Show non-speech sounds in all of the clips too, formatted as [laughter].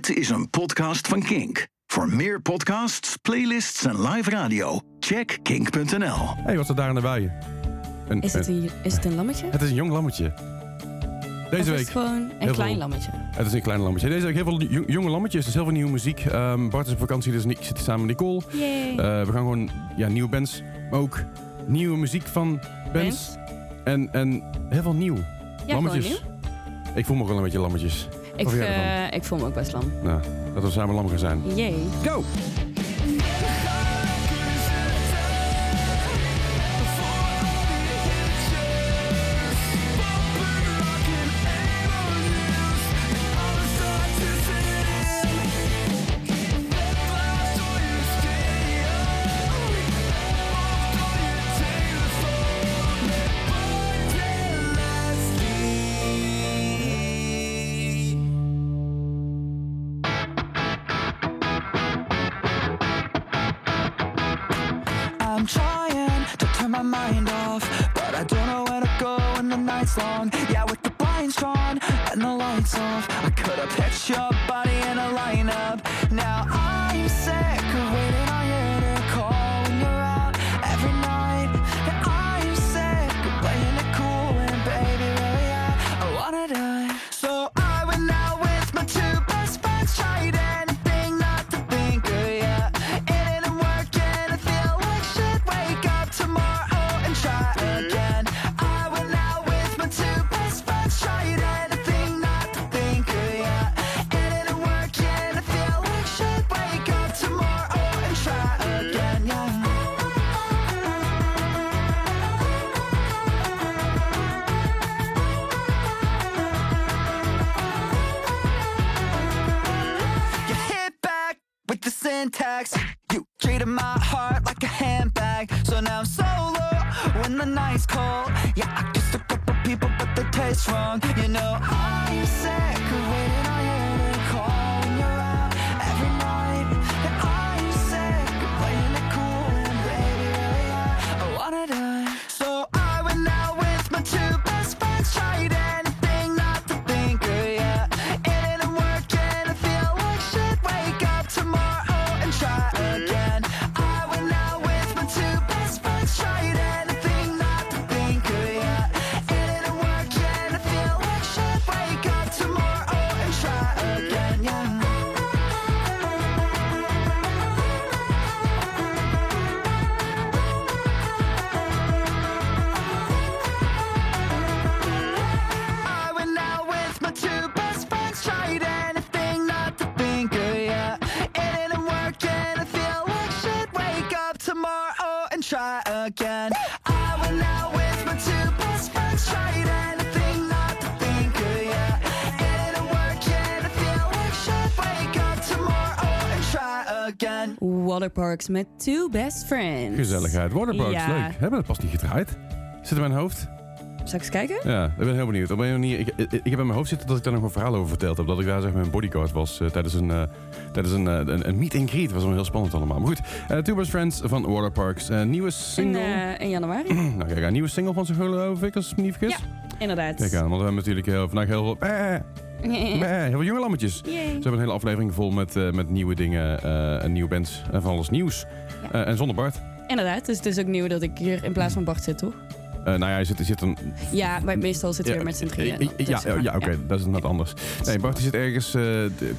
Dit is een podcast van Kink. Voor meer podcasts, playlists en live radio, check kink.nl. Hé, hey, wat is daar aan de waaien? Een- Is het een- is het een lammetje? het is een jong lammetje. Deze of is week. het gewoon een klein veel- lammetje? Het is een klein lammetje. Deze week heel veel jong- jonge lammetjes, dus heel veel nieuwe muziek. Ehm, Bart is op vakantie, dus ik zit hier samen met Nicole. Eh, we gaan gewoon ja, nieuwe bands, maar ook nieuwe muziek van bands. En, en heel veel nieuw. ja, lammetjes. gewoon nieuw. Ik voel me ook wel een beetje lammetjes. Ik, eh, ik voel me ook best lam. Nou, dat we samen lam gaan zijn. Jee. Go! With the syntax. You treated my heart like a handbag. So now I'm solo when the night's cold. Yeah, I kissed a couple people, but they taste wrong. You know, I'm sick of waiting on you call when you're out every night. And I'm sick of playing cool. And I wanna die. Again. I went out with my two best friends, tried anything not to think of ya. It didn't work and I feel like shit. Wake up tomorrow and try again. Waterparks met Two Best Friends. Gezelligheid. Waterparks, Ja. leuk. Hebben we dat pas niet gedraaid? Zit in mijn hoofd? Zal ik eens kijken? Ja, ik ben heel benieuwd. Op een manier, ik, ik, ik heb in mijn hoofd zitten dat ik daar nog een verhaal over verteld heb. Dat ik daar zeg maar een bodyguard was eh, tijdens, een, eh, tijdens een, eh, een, een meet and greet. Dat was wel heel spannend allemaal. Maar goed, Two Best Friends van Waterparks. Nieuwe In, single. in januari? [clears throat] nou kijk, een nieuwe single van geloof ik, als ik me niet vergis. Inderdaad. Kijk aan, want we hebben natuurlijk heel, vandaag heel veel... [laughs] eh, eh, heel veel jonge lammetjes. Yay. Ze hebben een hele aflevering vol met, met nieuwe dingen eh, en nieuwe bands en van alles nieuws. Ja. En zonder Bart. Inderdaad, dus het is ook nieuw dat ik hier in plaats van Bart zit, toch? Eh, nou ja, je zit, zit een... Ja, maar meestal zitten we weer met z'n drieën. eh, eh, Ja, ja, oké, dat is net anders. Nee, Bart zit ergens,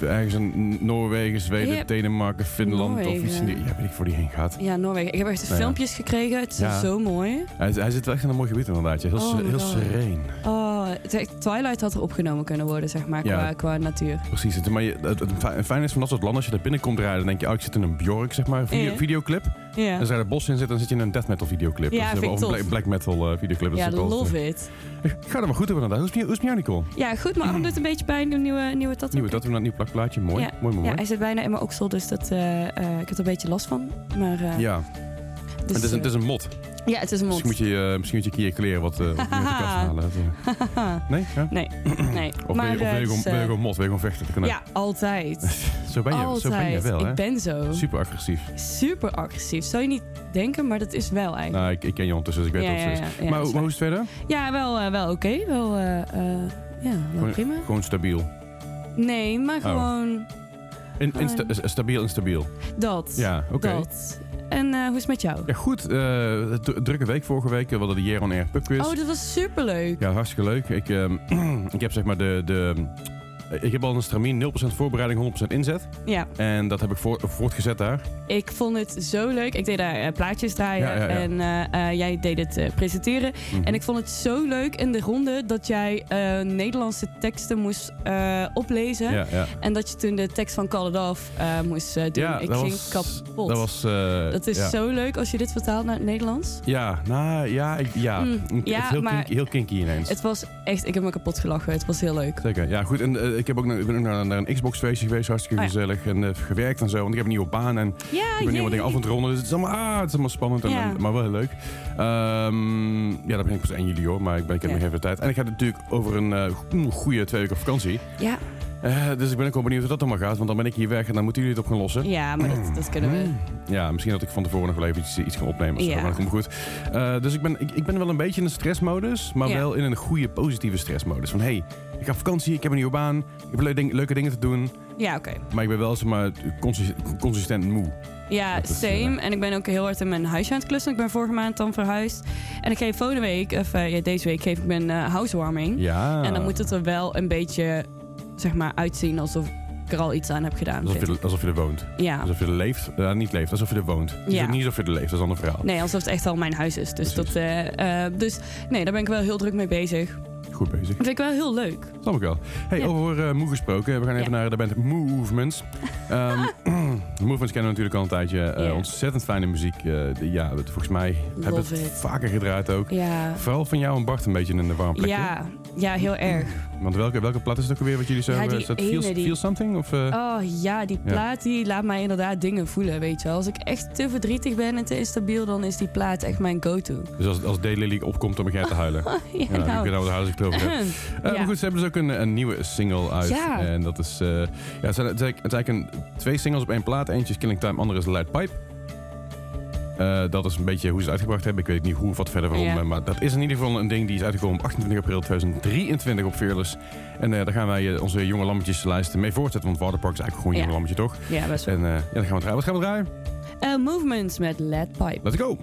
ergens in Noorwegen, Zweden. Denemarken, Finland of iets in die... Ja, weet ik voor die heen gaat. Ja, Noorwegen. Ik heb echt Nou filmpjes gekregen. Het is zo mooi. Hij, hij zit wel echt in een mooi gebied inderdaad. Heel, Oh heel sereen. Oh, Twilight had er opgenomen kunnen worden, zeg maar, qua, qua natuur. Precies. Maar je, het, het fi- fijn is van dat soort landen, als je daar binnenkomt rijden, dan denk je, oh, ik zit in een Bjork, zeg maar, videoclip. Ja, En als je er bos in zit, dan zit je in een death metal videoclip. Ja, Dus, black, black metal eh, videoclip. Dat ja love it. Ik ga er maar goed op inderdaad. Hoe is het- hoe is het met jou, Nicole? Ja, goed, mijn arm doet een beetje pijn. Een nieuwe, nieuwe tattoo. Nieuwe tattoo, een nieuw plakplaatje. Mooi, Ja. mooi, mooi. Ja, hij zit bijna in mijn oksel, dus dat, eh, eh, ik heb er een beetje last van. Maar, Ja, dus, het, is een, het is een mot. Ja, het is een mond. Misschien moet je, eh, misschien moet je een keer je kleren wat, eh, wat meer de kast halen. Eh, [laughs] nee? Ja? nee, nee. [clears throat] Of maar, wil je, of je eh, gewoon, je eh, gewoon mot, wil je gewoon kan ook. ja, altijd. [laughs] Zo ben je, altijd. zo ben je wel, hè? Ik ben zo. Super agressief. Super agressief. Zou je niet denken, maar dat is wel eigenlijk. Nou, ik, ik ken je ondertussen, dus ik weet Ja, wat het is. ja, maar hoe- is maar hoe is het verder? Ja, wel, eh, wel oké. Wel, eh, eh, ja, wel Gewoon- prima. Gewoon stabiel. Nee, maar Oh. gewoon In, stabiel en stabiel. dat. Ja, oké. Dat. En eh, hoe is het met jou? Ja, goed. eh, drukke week vorige week. We hadden de Year on Air Pub Quiz. Oh, dat was superleuk. Ja, hartstikke leuk. Ik, ehm, [clears throat] ik heb zeg maar de... de ik heb al een stramien 0% voorbereiding, 100% inzet. Ja, En dat heb ik voor- voortgezet daar. ik vond het zo leuk. Ik deed daar eh, plaatjes draaien Ja, ja, ja. en eh, eh, jij deed het eh, presenteren. Mhm. En ik vond het zo leuk in de ronde dat jij eh, Nederlandse teksten moest eh, oplezen. En dat je toen de tekst van Call It Off eh, moest eh, doen. Ja, ik ging was, kapot. Dat was... eh, Dat is zo leuk als je dit vertaalt naar het Nederlands. Ja, nou ja, ik- ja. Mm, het is heel, maar- kinky, heel kinky ineens. Het was echt, ik heb me kapot gelachen. Het was heel leuk. Zeker, ja goed. En eh, ik, heb ook ik ben ook naar, naar een Xbox feestje geweest, hartstikke Oh ja. gezellig. En eh, gewerkt en zo, want ik heb een nieuwe baan en Ja, ik ben dingen af het ronden. Dus het is allemaal, ah, het is allemaal spannend, en, Ja. en- maar wel heel leuk. Ehm, ja, dat ben ik pas 1 juli hoor, maar ik, ben, ik heb nog even tijd. En ik ga natuurlijk over een eh, go- goede twee weken op vakantie. Ja, Eh, dus ik ben ook wel benieuwd hoe dat allemaal gaat, want dan ben ik hier weg en dan moeten jullie het op gaan lossen. ja maar dat, dat kunnen we. Ja, misschien dat ik van tevoren nog wel even iets, iets ga opnemen. Ja. Maar dat komt goed. Eh, dus ik ben, ik, ik ben wel een beetje in een stressmodus, maar Ja. wel in een goede positieve stressmodus. Van hey, ik ga op vakantie, ik heb een nieuwe baan, ik heb leuke, ding- leuke dingen te doen. Ja, oké. Maar ik ben wel zeg maar, consis- consistent moe. Ja, Dat is, same. eh, En ik ben ook heel hard in mijn huisje aan het klussen. Ik ben vorige maand dan verhuisd. En ik geef volgende week, of ja, deze week, geef ik mijn housewarming. Ja. En dan moet het er wel een beetje, zeg maar, uitzien alsof ik er al iets aan heb gedaan. Alsof je, er- alsof je er woont. Ja. Alsof je er leeft. Ja, niet leeft, alsof je er woont. Ja. niet alsof je er leeft, dat is een ander verhaal. Nee, alsof het echt al mijn huis is. Dus, Precies. dat, eh, eh, dus nee, daar ben ik wel heel druk mee bezig. Goed bezig. Dat vind ik wel heel leuk. Snap ik wel. Hey, Ja. over eh, moe gesproken. We gaan even Ja. naar de band Movements. De [laughs] [clears throat] Movements kennen we natuurlijk al een tijdje. Eh. Ontzettend fijne muziek. Eh, de- ja, volgens mij hebben we het vaker gedraaid ook. Ja. Vooral van jou en Bart een beetje in een warm plekje. Ja, ja, heel erg. Want welke, welke plaat is het ook alweer wat jullie zo... Ja, die eh, is dat ene Feel, die- Feel Something? Of, eh, Oh ja, die Ja. plaat die laat mij inderdaad dingen voelen, weet je wel. Als ik echt te verdrietig ben en te instabiel, dan is die plaat echt mijn go-to. Dus als, als Daylily opkomt, dan begin je te huilen. [laughs] Ja, Ja, nou, ik weet huis ik over heb. Maar goed, ze hebben dus ook een, een nieuwe single uit. Ja. En dat is... eh, ja, het, zijn, het, is eigenlijk een, twee singles op één plaat. Eentje is Killing Time, andere is Light Pipe. Eh, dat is een beetje hoe ze het uitgebracht hebben. Ik weet niet hoe of wat verder waarom. Ja. eh, Maar dat is in ieder geval een ding die is uitgekomen op 28 april 2023 op Fearless. En eh, daar gaan wij onze jonge lammetjeslijst mee voortzetten. Want Waterpark is eigenlijk gewoon een Ja. jong lammetje, toch? Ja, best wel. En ja, dan gaan we draaien. Wat gaan we draaien? Movements met Lead Pipe. Let's go!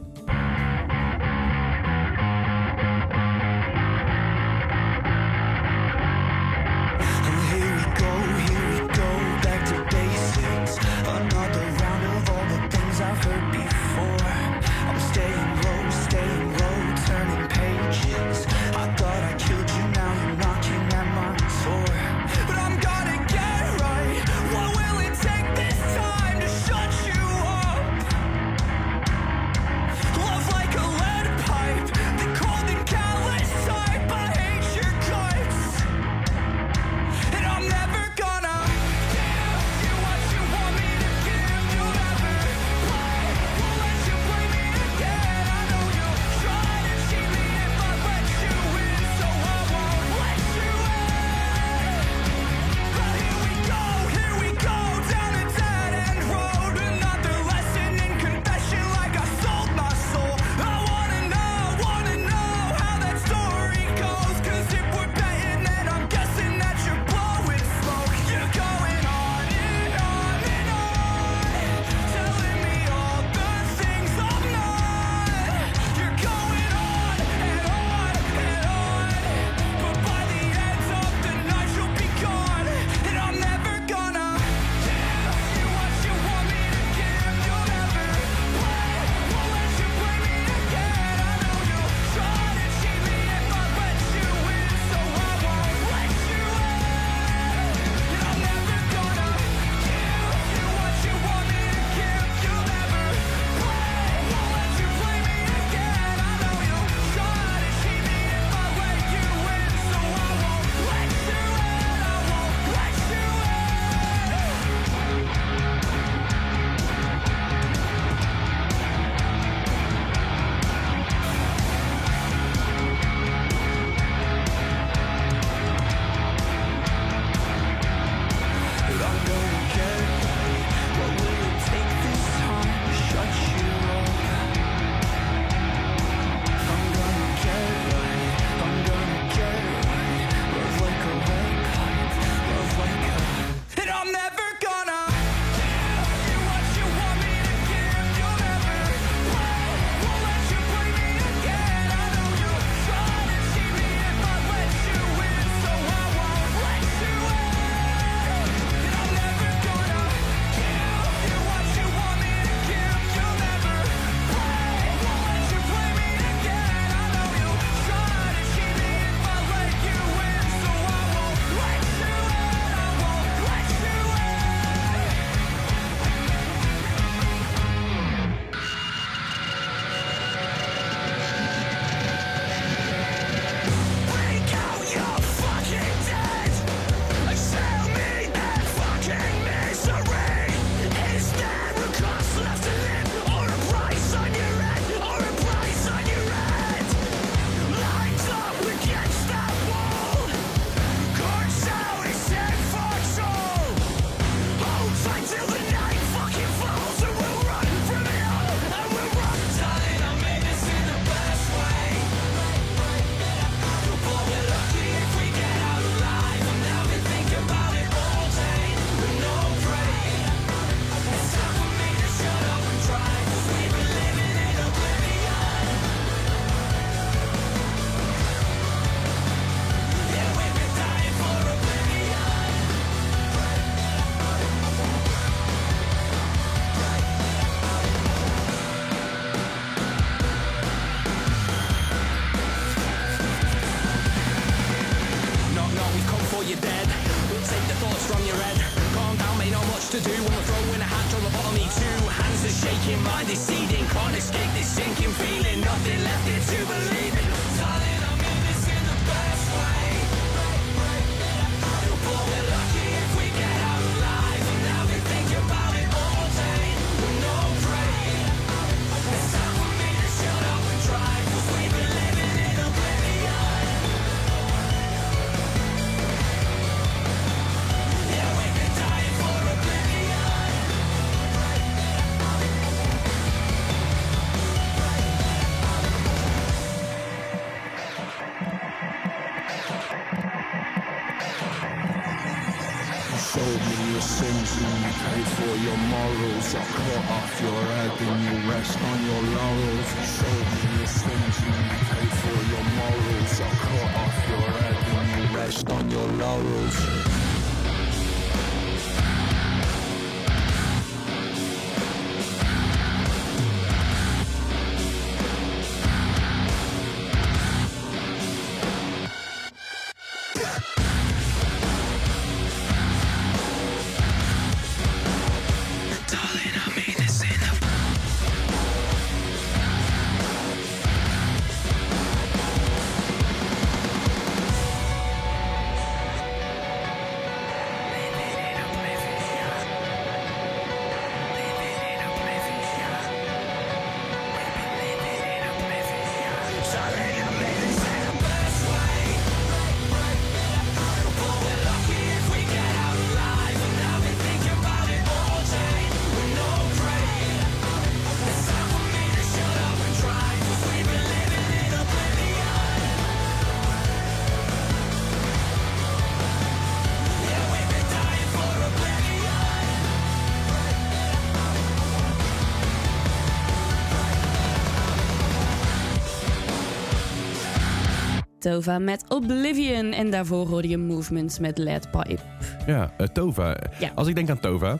Tova met Oblivion. En daarvoor hoorde je Movements met Lead Pipe. Ja, eh, Tova. Ja. Als ik denk aan Tova,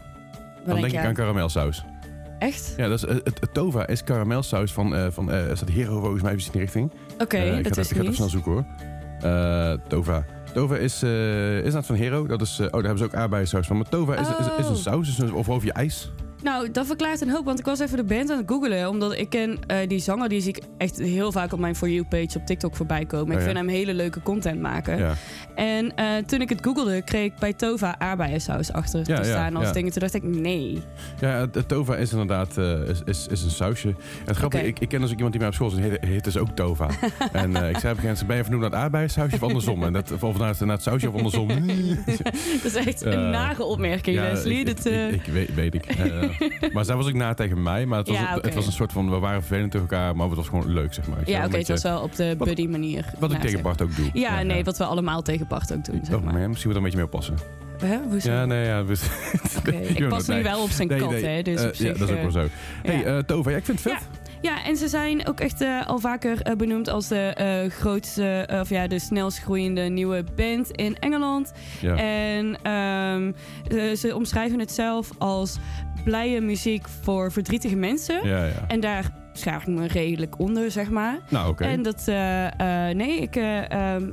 dan denk, ik aan aan? karamelsaus. Echt? Ja, dat is, eh, het, het Tova is karamelsaus van, eh van is dat Hero volgens mij, is in die richting. Oké, ik dat ga, is ik ga even snel zoeken hoor. Tova. Tova is, is dat van Hero. Dat is, oh, daar hebben ze ook aardbeiensaus van. Maar Tova is, is, is Oh. een saus, is een, of over je ijs. Nou, dat verklaart een hoop, want ik was even de band aan het googelen. Omdat ik ken eh, die zanger, die zie ik echt heel vaak op mijn For You-page op TikTok voorbij komen. Ik Oh ja. vind hem hele leuke content maken. Ja. En eh, toen ik het googelde, kreeg ik bij Tova aardbeiensaus achter te Ja, staan als dingen. Toen dacht ik, nee. Ja, het Tova is inderdaad eh, is, is, is een sausje. En het grappige, ik, ik ken dus ook iemand die mij op school zit, heet, heet dus ook Tova. [laughs] en eh, ik zei op een gegeven moment, ben je vernoemd naar het aardbeiensausje of andersom? En dat, of naar het, naar het sausje of andersom? [laughs] Dat is echt een Eh, nare opmerking, Leslie. ik, Dat, ik, eh, ik, ik weet, weet ik. Eh, [laughs] maar zij was ook na tegen mij. Maar het was, Ja, het was een soort van, we waren vervelend tegen elkaar, maar het was gewoon leuk, zeg maar. Ja, oké, het was wel op de buddy manier. Wat ik tegen. Bart ook doe. Ja, nee, wat we allemaal tegen Bart ook doen, zeg Oh, maar. maar misschien moet er een beetje mee oppassen. Hè? Hoezo? Ja, nee, ja. [laughs] Dus, Ik pas nu wel op zijn nee, kat, nee, hè. Dus eh, zich, ja, dat is ook eh, wel zo. hey, eh, Tova, ja, ik vind het vet. Ja, en ze zijn ook echt eh, al vaker eh, benoemd als de eh, grootste, eh, of ja, de snelst groeiende nieuwe band in Engeland. Ja. En ehm, eh, ze omschrijven het zelf als blije muziek voor verdrietige mensen. Ja, ja. En daar schaar ik me redelijk onder, zeg maar. Nou, oké. En dat, eh, eh, nee, ik, eh, ehm,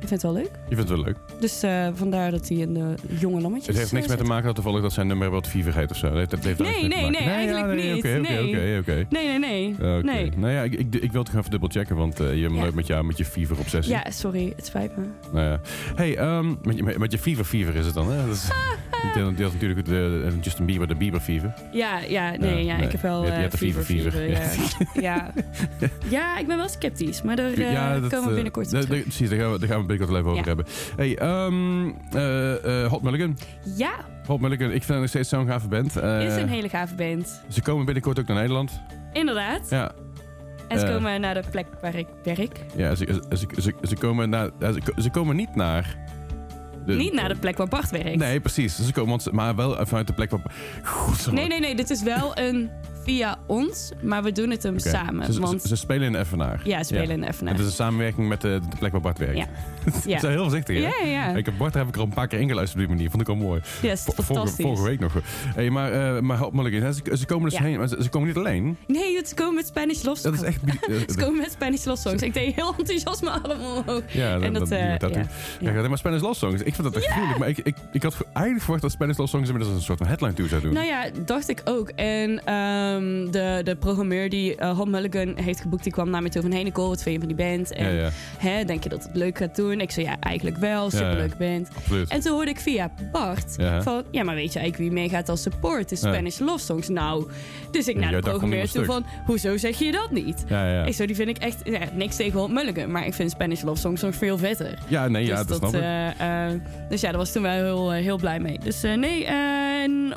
ik vind het wel leuk. Je vindt het wel leuk. Dus eh, vandaar dat hij in de jonge lammetjes Het heeft niks eh, met te maken dat toevallig dat zijn nummer wat fever heet of zo. Dat heeft, heeft Nee, nee, nee, ja, eigenlijk nee, niet. Oké, oké, Nee. oké, oké. Nee, nee, nee. Nee. Nou ja, ik, ik, ik wil het gewoon even dubbel checken, want eh, je hebt Ja. leuk met, jou, met je fever-obsessie. Ja, sorry, het spijt me. Nou ja. Hey, ehm, met, je, met, met je fever-fever is het dan, hè? Dat is, [laughs] die, had- natuurlijk de, Justin Bieber, de Bieber-fever. Ja, ja, nee, Ja, ja, nee. ik heb wel Je je hebt de fever fever. Ja. [laughs] ja. ja, ik ben wel sceptisch, maar daar komen we binnenkort op terug. Precies, daar gaan we, gaan we wel even over hebben. Hey, eh, eh, Hot Mulligan. Ja, Hot Mulligan, ik vind het nog steeds zo'n gave band. Eh, is een hele gave band. Ze komen binnenkort ook naar Nederland. Inderdaad. Ja, En ze eh. komen naar de plek waar ik werk. ja ze, ze, ze, ze komen naar, ze, ze komen niet naar... de- Niet naar de plek waar Bart werkt. Nee, precies. Ze komen, ons- maar wel vanuit de plek waar... Goed, nee, nee, nee, dit is wel een via ons, maar we doen het hem samen. Ze, want ze, ze spelen in Evenaar. ja, spelen in Evenaar. Het is een samenwerking met de, de plek waar Bart werkt. Ja. [laughs] Ze Ja. zijn heel voorzichtig, hè? Ja, ja. Ik heb Bart heb ik er al een paar keer ingeluisterd op die manier. Vond ik al mooi. Yes, Vor- Vorige, fantastisch. vorige week nog. Hey, maar, eh maar Mulligan, hè, ze, ze komen dus heen. Maar ze, ze komen niet alleen. Nee, dat ze komen met Spanish Love Dat Songs. is echt... [laughs] eh, Ze komen met Spanish Love Songs. Ik deed heel enthousiast mijn arm omhoog. Ja, En dat, dat, eh, dat, dat ja. maar Spanish Love Songs. Ik vind dat echt gruwelijk. Maar ik, ik, ik had eigenlijk verwacht dat Spanish Love Songs inmiddels een soort van headline toe zou doen. Nou ja, dacht ik ook. En ehm, de, de programmeur die uh, Hot Mulligan heeft geboekt, die kwam naar me toe van... Hey Nicole, wat vind je van die band? En ja, ja, Hè, denk je dat het leuk gaat doen? Ik zei ja, eigenlijk wel. Superleuk band. absoluut. En toen hoorde ik via Bart Ja. van... Ja, maar weet je eigenlijk wie meegaat als support? De. Spanish Love Songs. Nou, dus ik naar de programmeur toe van... Hoezo zeg je dat niet? Ik zo, die vind ik echt... Ja, niks tegen Hot Mulligan. Maar ik vind Spanish Love Songs nog veel vetter. Ja, nee, ja, dus dat, snap ik. eh, eh, dus ja, daar was toen wel heel, heel blij mee. Dus nee, en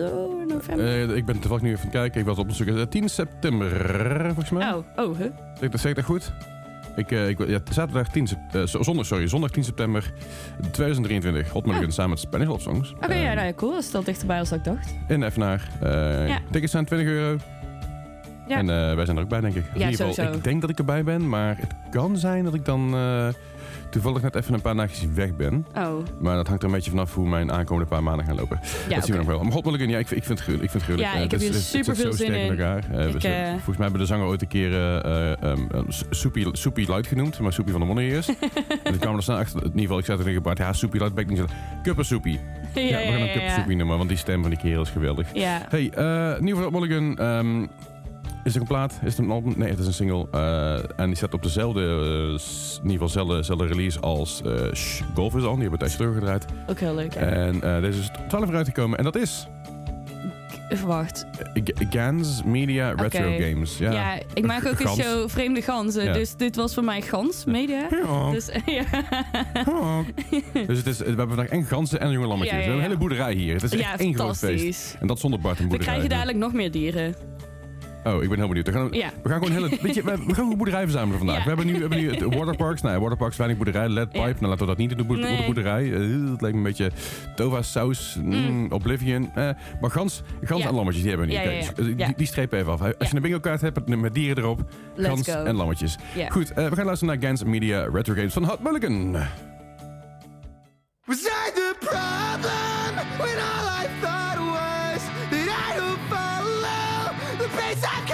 oktober, november. Eh, ik ben toevallig nu even aan het kijken. Ik was op een zoek. Eh, 10 september, volgens mij. oh, oh, huh? Zeg, dat zeg ik dat goed? Ik, eh, ik, ja, zaterdag 10 sep- eh, zo- zondag, sorry, zondag 10 september 2023. Hot Mulligan samen met Spanish Love Songs. Oké, Eh, ja, nou ja, cool. Dat is al dichterbij als ik dacht. In Evenaar. Eh Ja. Tickets zijn 20 euro. Ja. En eh, wij zijn er ook bij, denk ik. in ieder geval, sowieso. ik denk dat ik erbij ben. Maar het kan zijn dat ik dan eh, toevallig net even een paar nachtjes weg ben. Oh, Maar dat hangt er een beetje vanaf hoe mijn aankomende paar maanden gaan lopen. ja, dat zien we nog wel. Maar God ja, ik, vind- ik vind het gruwelijk. Ik vind het gruwelijk. Ja, ik Eh, heb het hier zit zo zin sterk in. elkaar. Eh, Ik, eh, volgens mij hebben de zanger ooit een keer eh, um, um, Soepie, Soepie Light genoemd. Maar Soepie van de Monniers. [laughs] en kwamen we er snel achter. In ieder geval, ik zei tegen Bart, ja, Soepie Light ben ik niet zo... Kuppersoepie. Ja, Ja, we gaan hem ja, ja. Kuppersoepie noemen, want die stem van die kerel is geweldig. Ja. Hey, eh nieuw Mulligan. ehm, is het een plaat? Is het een album? Nee, het is een single. Eh, en die staat op dezelfde, eh, s- in ieder geval release als eh, Shh, Golf is On. Die hebben we tijdens teruggedraaid. Ook heel leuk. En eh, deze is 12 uur uitgekomen. En dat is Even wacht. eh, G- Gans Media Retro. Games. Ja. Ja. ik maak ook een Gans. show Vreemde Ganzen. Ja. Dus dit was voor mij Gans Media. Ja. Dus [laughs] ja. Dus het is, we hebben vandaag en ganzen en jonge lammetjes. We hebben een hele boerderij hier. Het is ja, echt één groot feest. En dat zonder Bart een We boerderij. krijgen dadelijk nog meer dieren. Oh, ik ben heel benieuwd. We gaan, Ja. we gaan gewoon hele, weet je, we, we gaan gewoon boerderij verzamelen vandaag. Ja. We hebben nu, we hebben nu het waterparks. Nou, waterparks, weinig boerderij, ledpipe. Ja. Nou, laten we dat niet in de, boer- Nee. op de boerderij. Eh, het lijkt me een beetje Tova saus, mm, Oblivion. Eh, maar gans, gans Ja. en lammetjes, die hebben we niet. Dus, eh, Ja. Die, die strepen even af. Als Ja. je een bingo kaart hebt met- dieren erop, Let's gans go. en lammetjes. Ja. Goed, eh, we gaan luisteren naar Gans Media Retro Games van Hot Mulligan. Was I the problem when all I thought was the pace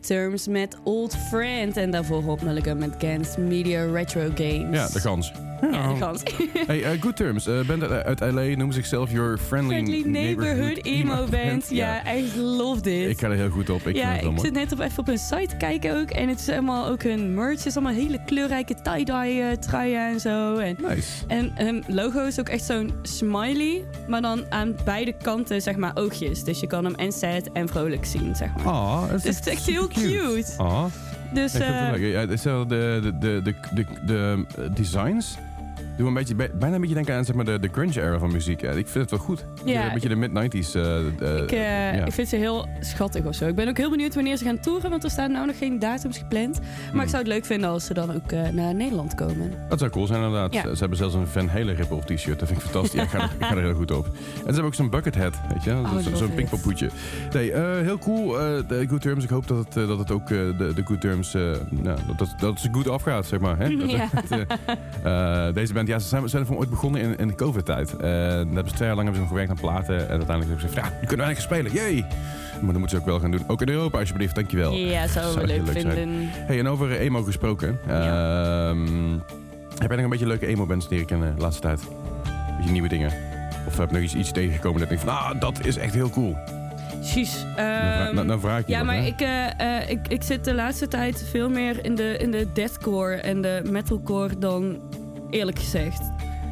Terms met Old Friend. En daarvoor Mulligan met Gans Media Retro Games. Ja, de kans. Ja. Hey, eh, Good Terms. eh band uit, uit LA noemen zichzelf Your Friendly, Friendly Neighborhood Emo Band. Ja, echt love dit. Ik ga er heel goed op. Ik ja, ik mooi. zit net op, even op hun site te kijken ook. En het is allemaal ook hun merch. Het is allemaal hele kleurrijke tie-dye eh, truien en zo. En, Nice. en hun logo is ook echt zo'n smiley. Maar dan aan beide kanten zeg maar oogjes. Dus je kan hem en sad en vrolijk zien, zeg maar. Ah, dat is dus het is echt heel cute. Ah, Dus ik vind het eh, leuk. Ja, de, de, de, de, de, de, eh, designs doen een beetje, bij- bijna een beetje denken aan zeg maar, de, de grunge era van muziek. Ik vind het wel goed. Ja. Een beetje de mid-90s. eh, ik, eh, ja. ik vind ze heel schattig of zo. Ik ben ook heel benieuwd wanneer ze gaan toeren. Want er staan nou nog geen datums gepland. Maar Hmm. ik zou het leuk vinden als ze dan ook eh, naar Nederland komen. Dat zou cool zijn inderdaad. Ja. Ze hebben zelfs een Van Halen rip-off t-shirt. Dat vind ik fantastisch. Ik, ga er, ik ga er heel goed op. En ze hebben ook zo'n bucket hat, weet je. Oh, zo'n pinkpoppoetje. Nee, eh, heel cool. eh, de Good Terms. Ik hoop dat het, eh, dat het ook eh, de, de Good Terms... eh, nou, dat, dat, dat het goed afgaat, zeg maar. Hè? Dat- [laughs] Ja. dat, eh, eh, deze band, ja, ze zijn, ze zijn van ooit begonnen in, in de COVID-tijd. Eh, dan hebben ze twee jaar lang hebben ze nog gewerkt aan platen. En uiteindelijk hebben ze gezegd, ja, kunnen wij eigenlijk spelen. Yay! Maar dan moeten ze ook wel gaan doen. Ook in Europa, alsjeblieft. Dankjewel. Ja, zou we leuk zijn. vinden. Hey, en over emo gesproken. Ehm, heb jij nog een beetje leuke emo-bands leren kennen de laatste tijd? Beetje nieuwe dingen? Of heb je nog iets, iets tegengekomen dat ik denk van, ah, dat is echt heel cool. Ehm, dan, dan vraag ik je ja, wat, maar hè? ik, eh, eh, ik, ik zit de laatste tijd veel meer in de, in de deathcore en de metalcore dan eerlijk gezegd.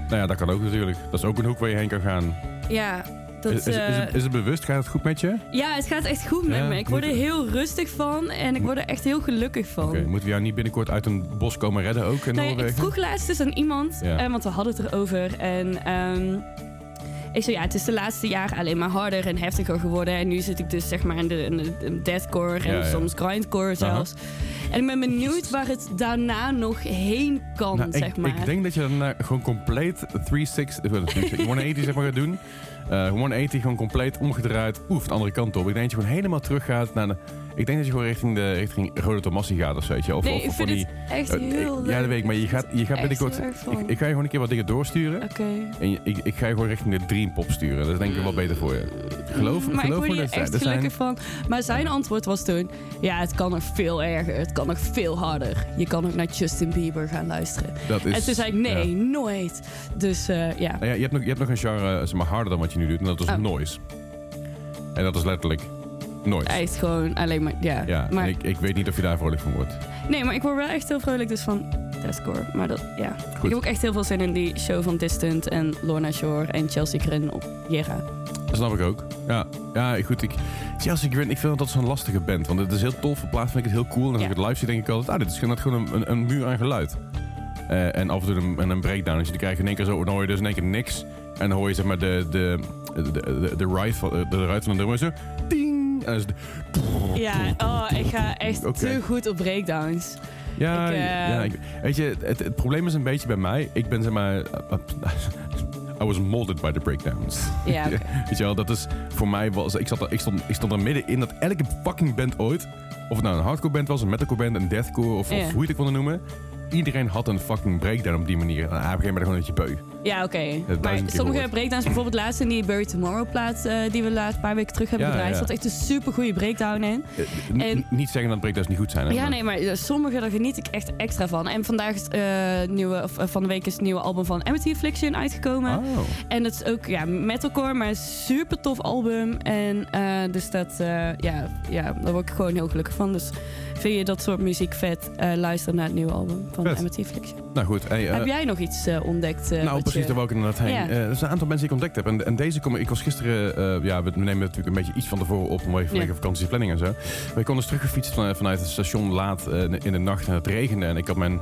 Nou ja, dat kan ook natuurlijk. Dat is ook een hoek waar je heen kan gaan. Ja, dat, is, is, is, eh, het, is het bewust? Gaat het goed met je? ja, het gaat echt goed met Ja, me. Ik word er heel rustig van en ik word er echt heel gelukkig van. Oké, moeten we jou niet binnenkort uit een bos komen redden ook in Nou ja, ik vroeg laatst dus aan iemand, Ja. eh, want we hadden het erover. En ehm, ik zei, ja, het is de laatste jaren alleen maar harder en heftiger geworden. En nu zit ik dus zeg maar in de, in de, in deathcore en Ja, ja. soms grindcore zelfs. En ik ben benieuwd waar het daarna nog heen kan, Nou, zeg ik, maar. ik denk dat je dan gewoon compleet 360, eh, 360 180 zeg maar gaat doen. Eh 180 gewoon compleet omgedraaid, oef, de andere kant op. Ik denk dat je gewoon helemaal terug gaat naar de... Ik denk dat je gewoon richting, de, richting Rode Tomassi gaat of zo. Of, nee, of, ik of van vind die... het echt eh, heel ik- ja, dat weet ik, maar je gaat, je gaat binnenkort... heel. Ik, ik ga je gewoon een keer wat dingen doorsturen. Oké. En je- ik, ik ga je gewoon richting de Dream Pop sturen. Dat is denk ik wel beter voor je. Geloof, maar geloof ik word hier echt dat zijn... gelukkig van. Maar zijn antwoord was toen... Ja, het kan nog veel erger. Het kan nog veel harder. Je kan ook naar Justin Bieber gaan luisteren. Dat is, en toen zei ik, nee, ja. nooit. Dus eh, ja. Nou ja, je, hebt nog, je hebt nog een genre zeg maar, harder dan wat je nu doet. En dat is Oh. noise. En dat is letterlijk noise. Echt gewoon alleen maar... Ja, Ja, maar, ik, ik weet niet of je daar vrolijk van wordt. Nee, maar ik word wel echt heel vrolijk dus van deathcore. Maar dat, ja. Ik heb ook echt heel veel zin in die show van Distant en Lorna Shore en Chelsea Grin op Jera. Dat snap ik ook. Ja, ja goed. Ik, Chelsea Grin, ik vind dat zo'n lastige band. Want het is heel tof. Op plaats vind ik het heel cool. En als Ja. ik het live zie, denk ik altijd... Ah, dit is gewoon gewoon een, een, een muur aan geluid. Eh, en af en toe een, een breakdown. Dus je krijgt in één keer zo... Dan hoor je dus in één keer niks. En dan hoor je zeg maar de... De, de, de, de ride van de, de ride van de drummer zo... Ding! En dan is het... Ja, oh, ik ga echt te goed op breakdowns. Ja, Ik, eh, ja ik- weet je, het, het probleem is een beetje bij mij. Ik ben zeg maar... [laughs] I was molded by the breakdowns. Ja. [laughs] Weet je wel, dat is voor mij was. Ik, zat er, ik, stond, ik stond er midden in dat elke fucking band ooit. Of het nou een hardcore band was, een metalcore band, een deathcore of, hoe je het ook wilde noemen. Iedereen had een fucking breakdown op die manier. En op een gegeven moment gewoon dat je beu. Ja, oké. Maar sommige gehoord. breakdowns, bijvoorbeeld laatst in die Bury Tomorrow plaat eh, die we laatst een paar weken terug hebben Ja, gedraaid, ja. zat echt een super goede breakdown in. Eh, En- niet zeggen dat breakdowns niet goed zijn. hè, Ja, maar- nee, maar eh, sommige daar geniet ik echt extra van. En vandaag is nieuwe, of, van de week is het nieuwe album van Amity Affliction uitgekomen. Oh. En het is ook ja, metalcore, maar een super tof album. En dus dat, ja, ja, daar word ik gewoon heel gelukkig van. Dus vind je dat soort muziek vet, eh, luister naar het nieuwe album van Vet. Nou goed. Hey, eh, Heb jij nog iets eh, ontdekt? eh, nou, precies, je- daar wou ik inderdaad heen. Eh, er zijn een aantal mensen die ik ontdekt heb. En, en deze kom ik was gisteren, eh, ja, we nemen natuurlijk een beetje iets van tevoren op, vanwege Ja. vakantieplanning en zo. Maar ik kon dus teruggefietst van, vanuit het station laat eh, in de nacht en het regende. En ik had mijn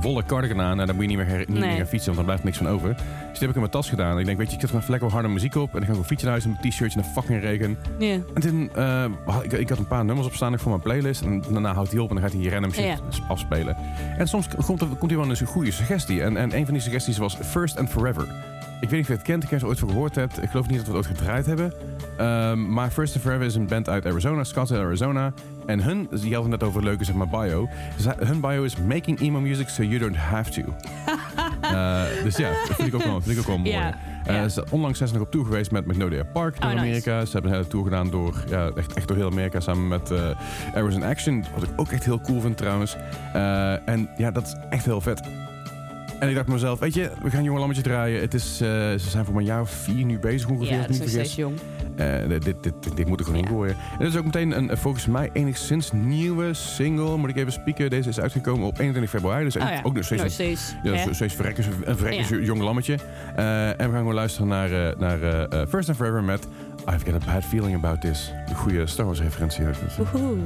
volle cardigan aan en dan moet je niet meer, niet Nee. meer gaan fietsen, want dan blijft niks van over. Dus die heb ik in mijn tas gedaan. Ik denk, weet je, ik zet gewoon lekker harde muziek op en dan ga ik gewoon fietsen naar huis in mijn t-shirtje in de fucking regen. En toen, eh, had ik, ik had een paar nummers op staan ook voor mijn playlist. En daarna houdt hij op en dan gaat hij random shit afspelen. En soms komt er, komt er wel eens een goede suggestie. En, en een van die suggesties was First and Forever. Ik weet niet of je het kent, ik heb er ooit van gehoord hebt. Ik geloof niet dat we het ooit gedraaid hebben. Ehm, maar First and Forever is een band uit Arizona, Scottsdale, Arizona. En hun, je had het net over leuke zeg maar bio. Hun bio is Making emo music so you don't have to. [laughs] Eh, dus ja, dat vind ik ook wel, vind ik ook wel mooi. Ja. ze, onlangs zijn ze nog op tour geweest met Magnolia Park door Oh, nice. Amerika. Ze hebben een hele tour gedaan door, ja, echt, echt door heel Amerika samen met Arrows in Action. Wat ik ook echt heel cool vind trouwens. Eh, en ja, dat is echt heel vet. En ik dacht mezelf, weet je, we gaan Jonge Lammetje draaien. Het is, eh, ze zijn voor een jaar of vier nu bezig ongeveer, Ja, dat ik is steeds jong. Eh, dit, dit, dit, dit moet er gewoon Ja. in gooien. En dit is ook meteen een, volgens mij enigszins nieuwe single. Moet ik even spieken. Deze is uitgekomen op 21 februari. Dus Oh ja, ook nog steeds nog een steeds. ja, steeds verrekken, een verrekken Ja. jong lammetje. Eh, en we gaan gewoon luisteren naar, naar First and Forever met I've Got a Bad Feeling About This. De goede Star Wars referentie. Woehoe.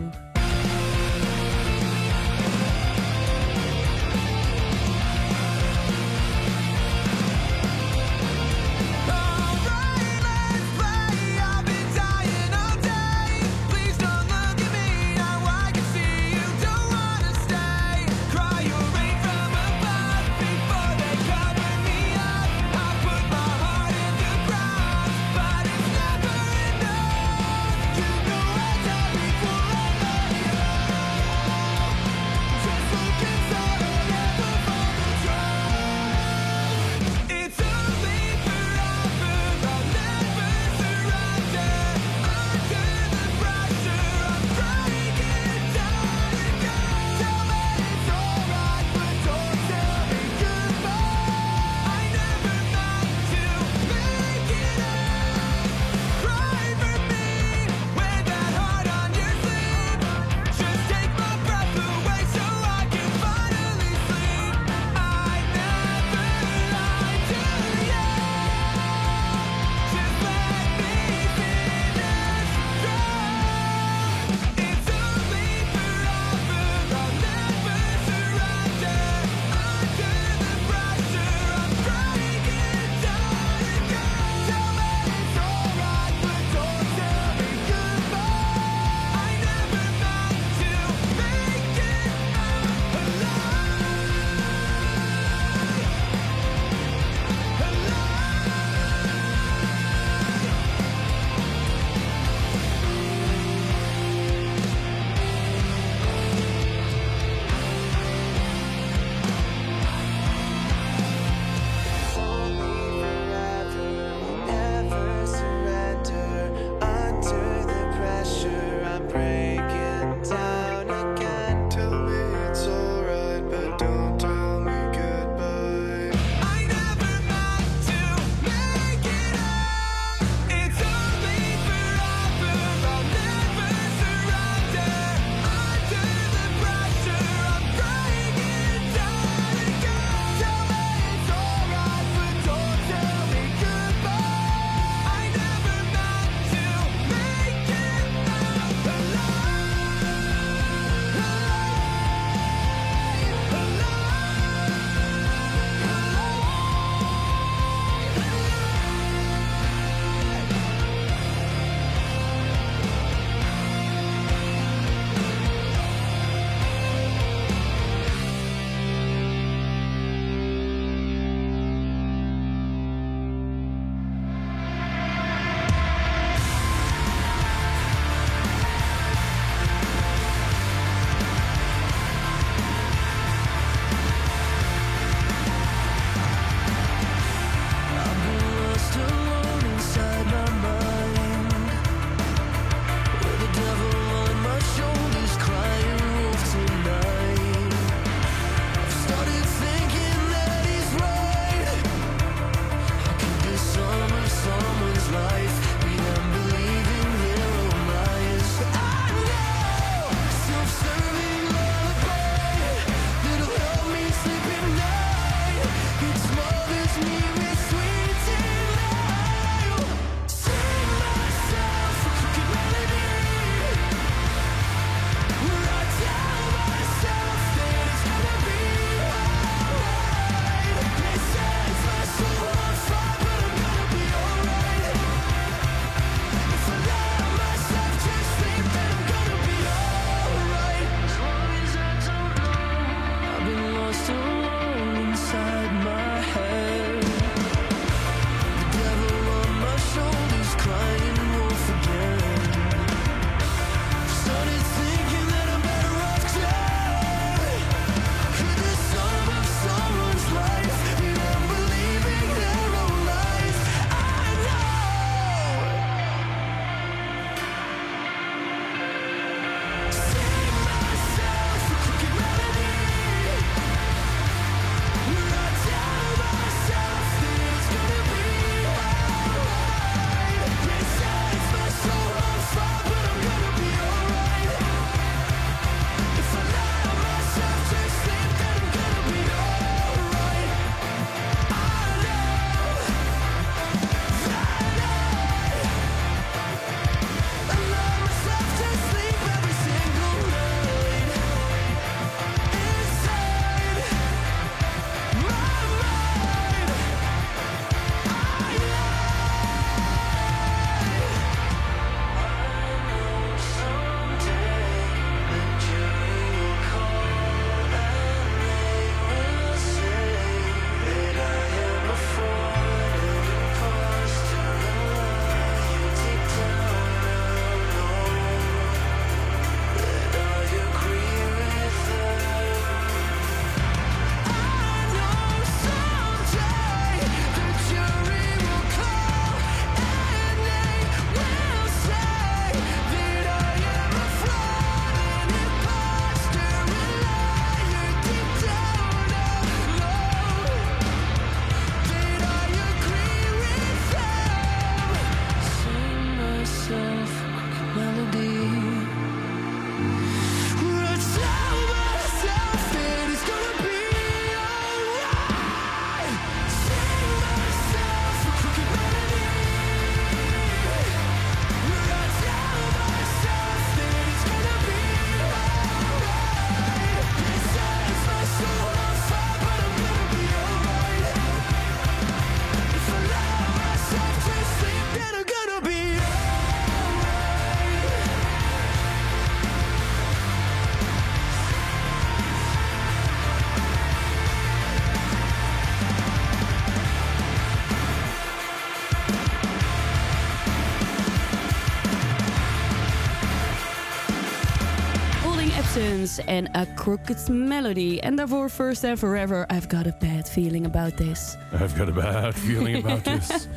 En A Crooked Melody. En daarvoor First and Forever, I've got a bad feeling about this. I've got a bad [laughs] feeling about this.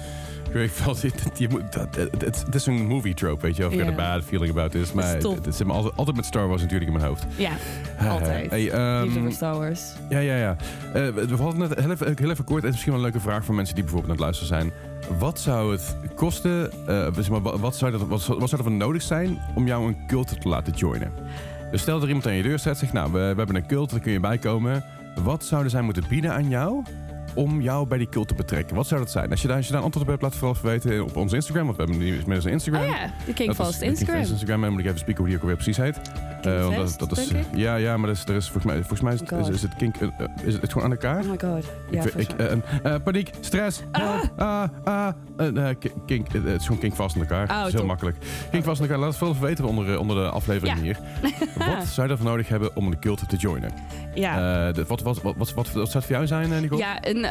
Ik wel, je moet- het, is een movie trope, weet je. I've got a bad feeling about this. Maar het, zit me altijd, altijd met Star Wars natuurlijk in mijn hoofd. Ja, altijd. Hey, voor Star Wars. Ja, ja, ja. Eh, we hadden net heel even, heel even kort, het is misschien wel een leuke vraag voor mensen die bijvoorbeeld aan het luisteren zijn. Wat zou het kosten, maar, wat, zou dat, wat, zou- wat zou er voor nodig zijn om jou een cult te laten joinen? Dus stel dat er iemand aan je deur staat en zegt, nou, we, we hebben een cult, daar kun je bijkomen. Wat zouden zij moeten bieden aan jou om jou bij die cult te betrekken? Wat zou dat zijn? Als je daar, als je daar een antwoord op hebt, laat het vooral even weten op onze Instagram. Want we hebben nu inmiddels een Instagram. Oh ja, de King Dat Fast Instagram. Fast Instagram. En moet ik even spieken hoe die ook alweer precies heet. Eh, want dat, dat is, ja, ja, maar er is, er is, volgens mij, volgens mij is, het, Oh is, het kink, eh, eh, is het gewoon aan elkaar? Oh my god. Ja, ik, ik, paniek, stress, help, ah, ah, eh, eh, kink, eh, het is gewoon kink vast aan elkaar. Oh, dat is heel top. makkelijk. Kink vast aan elkaar, laat het veel weten onder, onder de aflevering Ja. hier. [laughs] Wat zou je ervoor nodig hebben om een cult te joinen? ja. Wat, wat, wat, wat, zou het voor jou zijn, Nicole? Ja, een,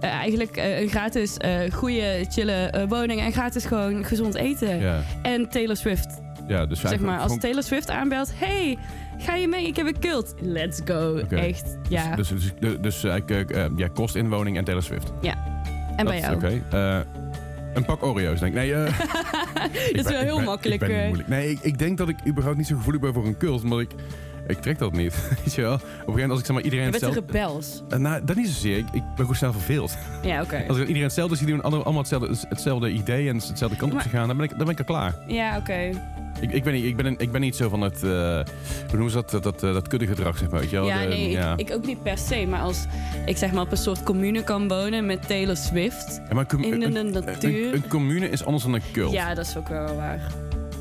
eigenlijk een gratis, goede, chille woning en gratis gewoon gezond eten. ja, En Taylor Swift. ja, dus Zeg maar, als Taylor Swift aanbelt, hey, ga je mee? Ik heb een cult. Let's go. Echt, ja. Dus, dus, dus, dus ja, kost inwoning en Taylor Swift. En bij jou? Oké. eh, een pak Oreo's, denk ik. Nee, eh, [laughs] Dat is wel heel makkelijk. Ik ben eh. Nee, ik, ik denk dat ik überhaupt niet zo gevoelig ben voor een cult, omdat ik... Ik trek dat niet, [laughs] weet je wel. Op een gegeven moment als ik zeg maar iedereen Je bent hetzelfde... rebels. Nou, dat niet zozeer. Ik, ik ben gewoon snel verveeld. [laughs] Ja, oké. Als ik iedereen hetzelfde zie doen, allemaal hetzelfde, hetzelfde idee en hetzelfde kant op Maar- te gaan, dan ben ik, dan ben ik al klaar. Ja, oké. Ik, ik, ben, niet, ik, ben, ik ben niet zo van het, eh hoe noemen ze dat, dat, dat, eh, dat kudde gedrag, zeg maar. Weet je wel? Ja, De- nee, ja. Ik, ik ook niet per se. Maar als ik zeg maar op een soort commune kan wonen met Taylor Swift. Ja, maar in de een- natuur. Een, een commune is anders dan een cult. Ja, dat is ook wel waar.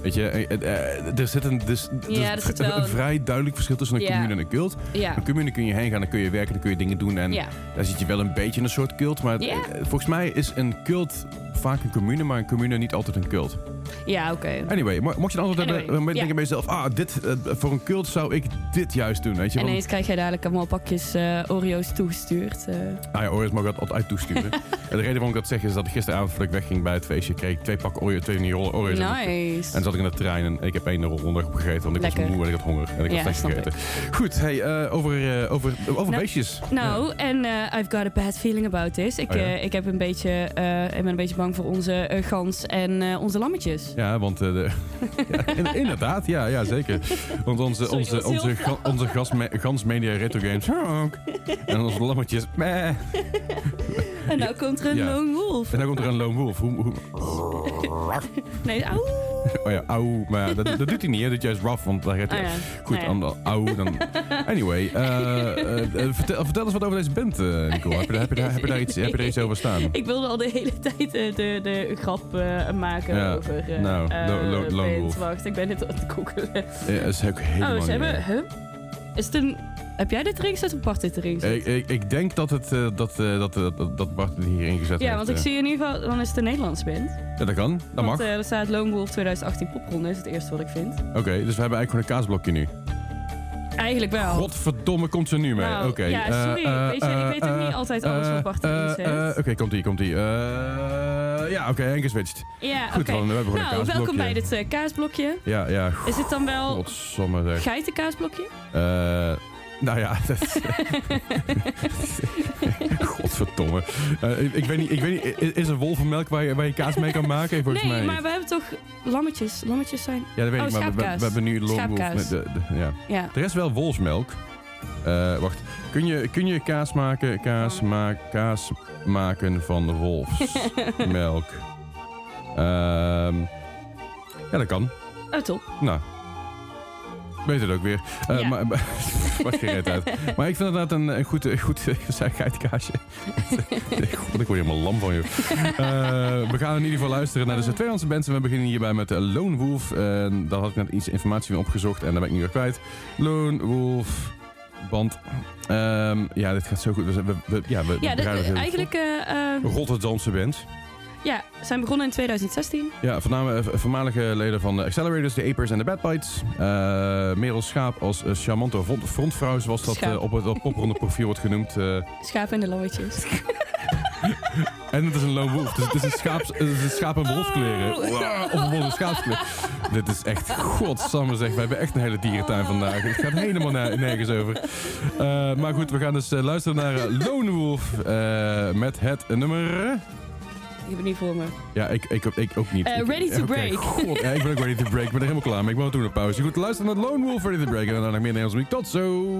Weet je, eh, eh, eh, er zit een, dus, Ja, er zit een, wel een een- vrij duidelijk verschil tussen een Ja. commune en een cult. Ja. Een commune kun je heen gaan, dan kun je werken, dan kun je dingen doen. En daar zit je wel een beetje in een soort cult. Maar volgens mij is een cult vaak een commune, maar een commune niet altijd een cult. Ja, oké. Anyway, mo- mocht je een antwoord Anyway, hebben, dan denk je bij jezelf... Ah, dit, eh, voor een cult zou ik dit juist doen, weet je. En ineens krijg jij dadelijk allemaal pakjes eh, Oreo's toegestuurd. nou ja, Oreos mag ik dat altijd toesturen. [laughs] en de reden waarom ik dat zeg is dat gisteravond voordat ik wegging bij het feestje... kreeg ik twee pakken Oreo, twee van die rollen Oreos. nice. En dan zat ik in de trein en ik heb één rol onderweg opgegeten, want ik was moe en ik had honger. En ik Ja, had slecht gegeten. Goed, hey, over, over, over Nou, beestjes. Nou, en I've got a bad feeling about this. Ik, Oh ja? ik, heb een beetje, ik ben een beetje bang voor onze gans en onze lammetjes. Ja, want eh, de, [laughs] ja, in- inderdaad, ja, ja, zeker. Want onze, Sorry, onze, onze, ga- onze gas, gans media retro games. En onze lammetjes, meh. En nou komt er een Ja. lone wolf. En dan komt er een lone wolf. Hoe, hoe, Nee, auw. [laughs] oh ja, auw. Maar dat, dat doet hij niet, hè. Dat is juist rough, want daar gaat hij... ja. Goed, Nou ja. dan auw, dan... Anyway, eh, eh, vertel, vertel eens wat over deze band, eh Nicole. Heb je, daar- heb, je daar, heb, je daar iets, heb je daar iets over staan? Ik wilde al de hele tijd de, de grap maken Ja, over eh nou, eh, lo- wolf. Wacht, ik ben dit aan het googelen. Ja, dat is ook helemaal Oh, ze hebben... Huh? Is het een... Heb jij dit erin gezet of Bart dit erin gezet? Ik, ik, ik denk dat, het, eh, dat, eh, dat, eh, dat, Bart het hier ingezet heeft. ja, want ik eh. zie in ieder geval... Dan is het een Nederlands band. Ja, dat kan. Dat want mag. eh, er staat Lone Wolf 2018 popronde. is het eerste wat ik vind. Oké, dus we hebben eigenlijk gewoon een kaasblokje nu. Eigenlijk wel. Godverdomme, komt ze nu mee. Nou, Oké. ja, eh, sorry. eh, Weet je, ik eh, weet ook niet eh, altijd alles wat Bart erin eh, zet. eh, Oké, komt ie, komt ie. Eh, ja, oké, en geswitcht. Ja, Goed, dan, we hebben Nou, welkom bij dit eh, kaasblokje. Ja, ja. Is het dan wel Godsomme zeg. geitenkaasblokje? Eh, nou ja, [laughs] dat... Godverdomme. Eh, ik, ik weet niet, ik weet niet, is er wolvenmelk waar je, waar je kaas mee kan maken? Volgens nee, mij maar we hebben toch lammetjes. Lammetjes zijn... Ja, dat weet Oh, ik, maar we, hebben nu de, ja. Ja. Er is wel wolfsmelk. Eh, wacht, kun je, kun je kaas maken, kaas, maak, kaas maken van wolfsmelk? [laughs] Ehm ja, dat kan. Oh, top. Nou, weet het ook weer. Eh Ja. maar, maar, [laughs] geen uit. Maar ik vind inderdaad een, een goed, een goed geitenkaasje. God, [laughs] ik word helemaal lam van je. Eh, we gaan in ieder geval luisteren naar de twee Nederlandse bands. En we beginnen hierbij met Lone Wolf. En daar had ik net iets informatie van opgezocht en daar ben ik nu weer kwijt. Lone Wolf band. Ehm, ja, dit gaat zo goed. We, we, we- ja, we, Ja, we dit, eigenlijk... eh, eh, goed. Rotterdamse band. Ja, zijn begonnen in 2016. Ja, voornamelijk eh, voormalige leden van de Accelerators, de Apers en de Bad Bites. Eh Merel Schaap als eh, charmante front- frontvrouw, zoals dat Schaap. op het op popronde profiel wordt genoemd. Schapen en de lammetjes. [laughs] En het is een lone wolf. Dus het is een, het is een schaap in wolfskleren. Of een schaapskleren. Dit is echt, godsamme zeg. We hebben echt een hele dierentuin vandaag. Het gaat helemaal ne- nergens over. Maar goed, we gaan dus luisteren naar Lone Wolf. met het nummer... Ik heb het niet voor me. Ja, ik, ik, ik ook niet. Eh, Ik- ready to break. God, ja, ik ben ook ready to break. Ik ben er helemaal klaar mee. Ik ben doen een pauze. Goed, luister naar Lone Wolf, Ready to Break. En dan nog meer Nederlands muziek. Tot zo! [laughs]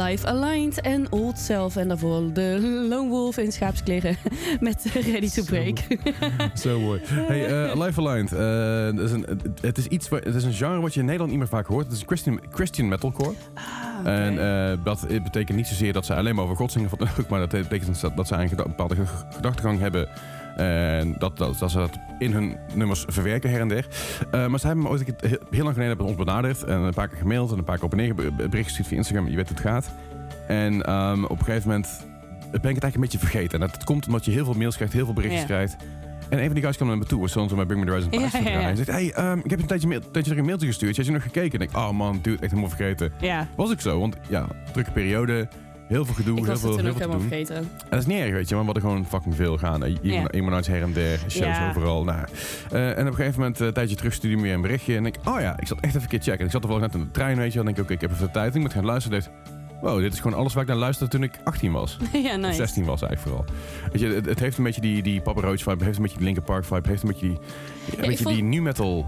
Alive Aligned en Old Self. En daarvoor de Lone Wolf in schaapskleren [laughs] met Ready to Break. [laughs] Zo mooi. Hey, eh Life Aligned. eh, is een, het- is iets, het is een genre wat je in Nederland niet meer vaak hoort. Het is Christian, Christian metalcore. En eh, dat betekent niet zozeer dat ze alleen maar over God zingen, [laughs] maar dat betekent dat, ze eigenlijk een bepaalde ge- gedachtegang hebben. En dat, dat, dat ze dat in hun nummers verwerken her en der. Eh, maar ze hebben me ooit een keer- heel, lang geleden ons benaderd. En een paar keer gemaild en een paar keer op en neer bericht gestuurd via Instagram. Je weet hoe het gaat. En ehm, op een gegeven moment ben ik het eigenlijk een beetje vergeten. En dat komt omdat je heel veel mails krijgt, heel veel berichtjes Ja. krijgt. En een van die guys kwam naar me toe, was zo'n bij Bring Me The Horizon Ja, Past. ja, ja. Hij zegt, hey, ehm, ik heb een tijdje, mail, tijdje terug een mailtje gestuurd. Heb je nog gekeken? En ik, oh man, dude, echt helemaal vergeten. ja, Was ik zo, want ja, drukke periode, heel veel gedoe, ik heel was veel, heel veel te helemaal doen. vergeten. En dat is niet erg, weet je, want we hadden gewoon fucking veel gaan. Eh, Ja. Iemand her en der, shows Ja. overal. Nou. Eh, en op een gegeven moment, eh, een tijdje terug, stuurde me weer een berichtje. En ik, oh ja, ik zat echt even een keer checken. En ik zat er wel net in de trein, weet je. Dan denk ik, oké, ik heb even de tijd. Ik moet gaan luisteren. Dacht, wow, dit is gewoon alles waar ik naar luisterde toen ik 18 was. [laughs] ja, nice. 16 was eigenlijk vooral. Weet je, het, het heeft een beetje die, die Papa Roach vibe, heeft een beetje die Linkin Park vibe, heeft een beetje die, een beetje vond- die nu metal.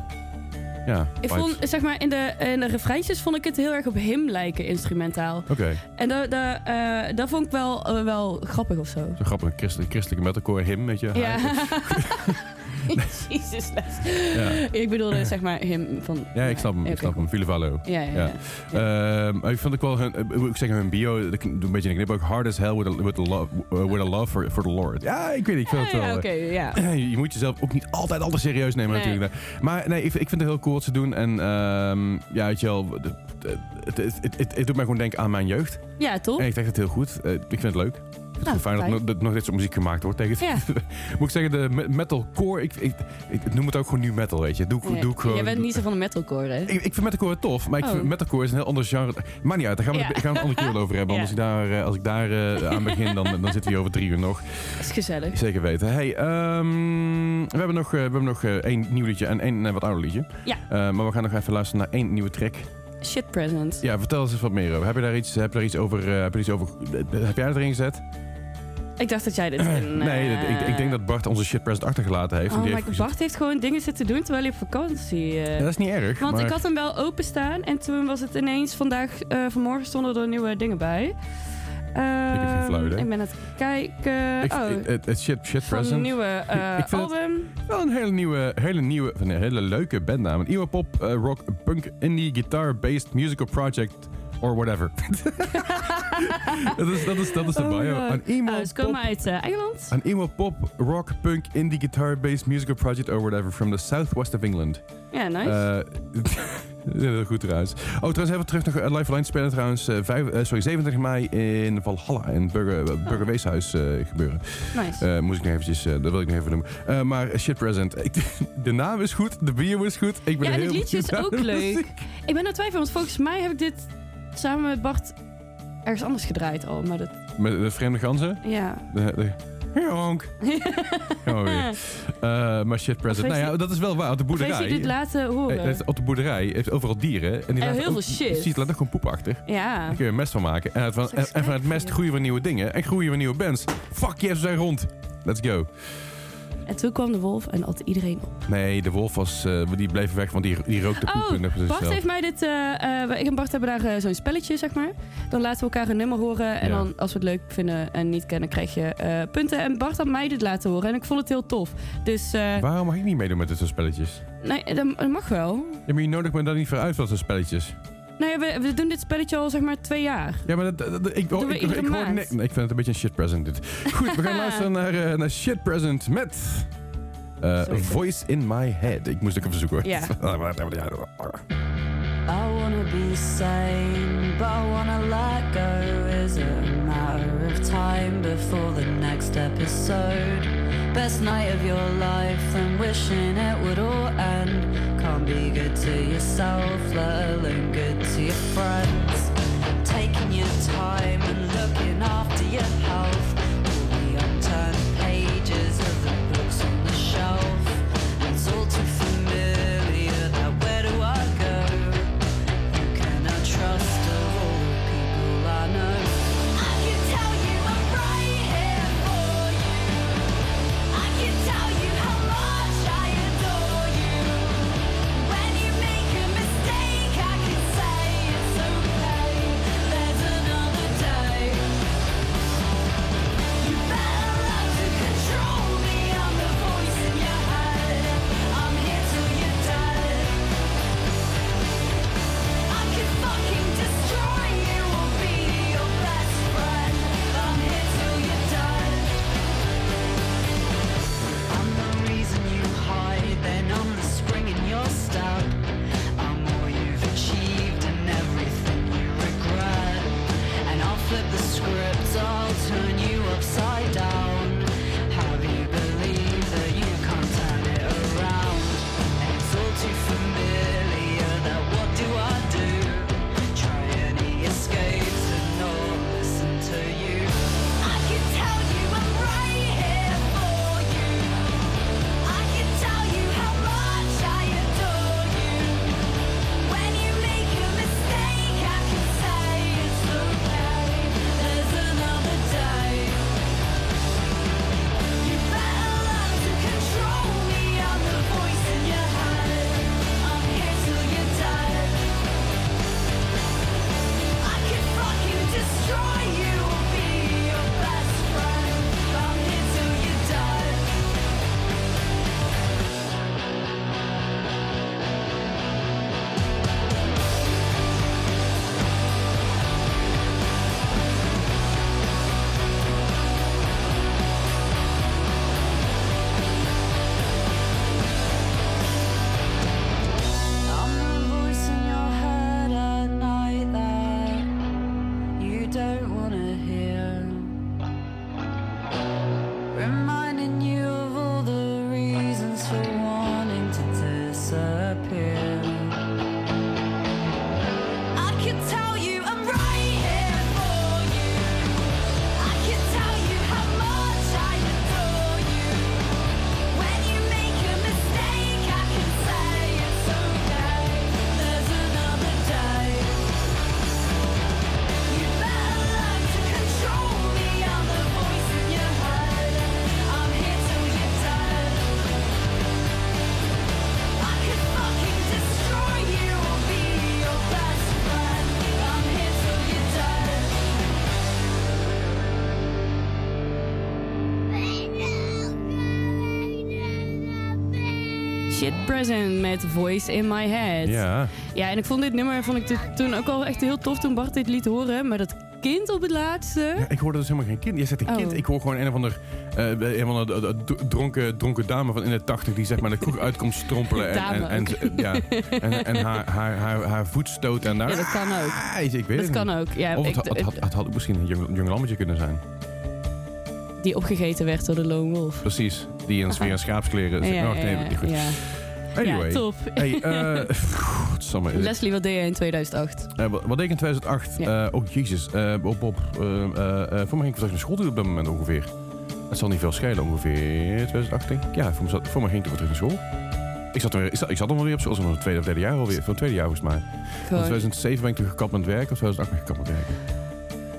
Ja, Ik vond, zeg maar, in de, in de refreintjes vond ik het heel erg op him lijken, instrumentaal. Oké, En dat, dat, eh, dat vond ik wel, eh, wel grappig of zo. zo grappig, christelijke, christelijke metalcore him, weet je. Ja. [laughs] [laughs] Jezus, Les. Ja. Ik bedoelde, zeg maar, him van... Ja, ik snap hem, ik snap hem. Ville Valo. Ja, ja, ja. Ja. Ehm, maar ik vond ook wel hun, eh, ik zeggen, hun bio, een beetje een knip ook hard as hell with a, with a, love, uh, with a love for, for the Lord. Ja, ik weet niet, ik vind het wel. ja, eh, oké, ja. [clears throat] Je moet jezelf ook niet altijd altijd serieus nemen Nee. natuurlijk. Maar nee, ik, ik vind het heel cool wat ze doen. En ehm, ja, weet je wel, het, het, het, het, het doet mij gewoon denken aan mijn jeugd. Ja, toch? En ik denk het heel goed. Eh, ik vind het leuk. Het is Nou, fijn dat fijn. nog, dat nog dit soort muziek gemaakt wordt. Tegen Ja. [laughs] Moet ik zeggen, de me- metalcore, ik, ik, ik noem het ook gewoon nu metal, weet je. Doe, ik- Ja. doe ik gewoon... Jij bent niet zo van de metalcore, hè? Ik, ik vind metalcore tof, maar ik Oh. vind metalcore is een heel ander genre. Maar niet uit, daar gaan we, Ja. gaan we een andere keer over hebben. [laughs] Als ik daar, eh, als ik daar eh, aan begin, dan, dan zitten we hier over drie uur nog. Dat is gezellig. Zeker weten. Hey, ehm, we hebben nog, eh, we hebben nog eh, één nieuw liedje en één eh, wat ouder liedje. Ja. Eh, maar we gaan nog even luisteren naar één nieuwe track. Shit present. Ja, vertel eens wat meer over. Heb je daar iets, heb je daar iets over? eh, heb, je iets over eh, heb jij dat erin gezet? Ik dacht dat jij dit [clears throat] in... nee, eh, dat- ik, ik denk dat Bart onze shit present achtergelaten heeft. Oh, maar heeft Bart heeft gewoon dingen zitten doen terwijl hij op vakantie... eh, Ja, dat is niet erg. Want maar ik had hem wel openstaan en toen was het ineens vandaag, eh, vanmorgen stonden er nieuwe dingen bij. heb geen flauw Ehm, idee. ik ben aan het kijken. ik, oh, ik- het, het shit, shit van een present. nieuwe eh, ik vind album. Wel een hele nieuwe, hele nieuwe, van een hele leuke bandnaam. Een emo pop, eh, rock, punk, indie, guitar-based musical project or whatever. [laughs] dat, is, dat, is, dat is de Oh bio. Een emo Oh, ze pop, komen uit eh, Engeland. een emo pop, rock, punk, indie, guitar-based musical project or whatever from the southwest of England. Ja, nice. Eh, [laughs] heel goed trouwens. Oh, trouwens even terug naar Live Line spelen trouwens. eh, vijf, eh, sorry, 27 mei in Valhalla in Burger, Oh. Burgerweeshuis eh, gebeuren. nice. Eh, moest ik nog eventjes, eh, dat wil ik nog even noemen. Eh, maar eh, shit present. Ik, [laughs] de naam is goed, de bio is goed. Ik ben ja, en heel het liedje is ook leuk. Ik ben aan het twijfelen, want volgens mij heb ik dit samen met Bart ergens anders gedraaid al. Maar dat, Met de vreemde ganzen. ja. De, de, Honk. [laughs] Oh, weer. Eh, maar shit present. Nou ja, dat is wel waar. Op de boerderij. hij dit laten horen? heeft- op de boerderij heeft overal dieren. En die En laten heel ook- veel shit. Precies, laat ook gewoon poep achter. ja. Daar kun je een mest van maken. En, van, en, mest groeien we nieuwe dingen. En groeien we nieuwe bands. Fuck yes, we zijn rond. Let's go. En toen kwam de wolf en at iedereen op. Nee, de wolf was, eh, die bleef weg, want die, die rookte poep. Oh, Bart heeft mij dit... eh, eh, ik en Bart hebben daar zo'n spelletje, zeg maar. Dan laten we elkaar een nummer horen. En Ja. dan, als we het leuk vinden en niet kennen, krijg je punten. En Bart had mij dit laten horen. En ik vond het heel tof. Dus Waarom mag ik niet meedoen met dit soort spelletjes? nee, dat, dat mag wel. Ja, maar je nodigt me daar niet voor uit dat soort spelletjes. Nou ja, we, we doen dit spelletje al zeg maar twee jaar. Ja, maar dat, dat- dat- ik, ik, ik, ik, hoor nee, ik vind het een beetje een shit present dit. Goed, we gaan [laughs] luisteren naar, eh, naar shit present met eh, Sorry. Voice in My Head. Ik moest ook even zoeken. hoor. Ja. [laughs] I wanna be sane, but I wanna let go. Is it a matter of time before the next episode? Best night of your life, and wishing it would all end. Be good to yourself, let alone good to your friends. Taking your time and looking after your health. Present met Voice in My Head. Ja. Ja, en ik vond dit nummer vond ik dit toen ook al echt heel tof toen Bart dit liet horen. Maar dat kind op het laatste. Ja, ik hoorde dus helemaal geen kind. Jij zegt een Oh. kind. Ik hoor gewoon een of ander eh, een ander eh, d- dronken, dronken dame van in de tachtig die zeg maar de kroeg [laughs] uitkomt strompelen. En, en, ja, en, en [laughs] haar, haar, haar, haar voet stoot en daar. Ja, dat kan ook. Ah, ik weet Dat het kan niet. ook. Ja, Of het, ik- had- het, het had ook misschien een jong, jong lammetje kunnen zijn. die opgegeten werd door de lone wolf. Precies. Die in [laughs] weer schaapskleren. Ja, oh, ja, ja, goed. Anyway. Ja, top. Hey, eh. [laughs] Leslie, wat deed jij in 2008? Eh, wat, wat deed ik in 2008? Ja. Eh, oh, jezus. Op, op, eh, voor mij ging ik terug naar school toe op dat moment ongeveer. Het zal niet veel schelen, ongeveer 2008 denk ik. Ja, voor mij, zat- voor mij ging ik weer terug naar school. Ik zat, er, weer- ik zat, ik zat alweer op school, het tweede of derde jaar alweer. Van het tweede jaar volgens mij. In Gewoon. 2007 ben ik terug gekapt met werken, of 2008 ben ik gekapt met werken.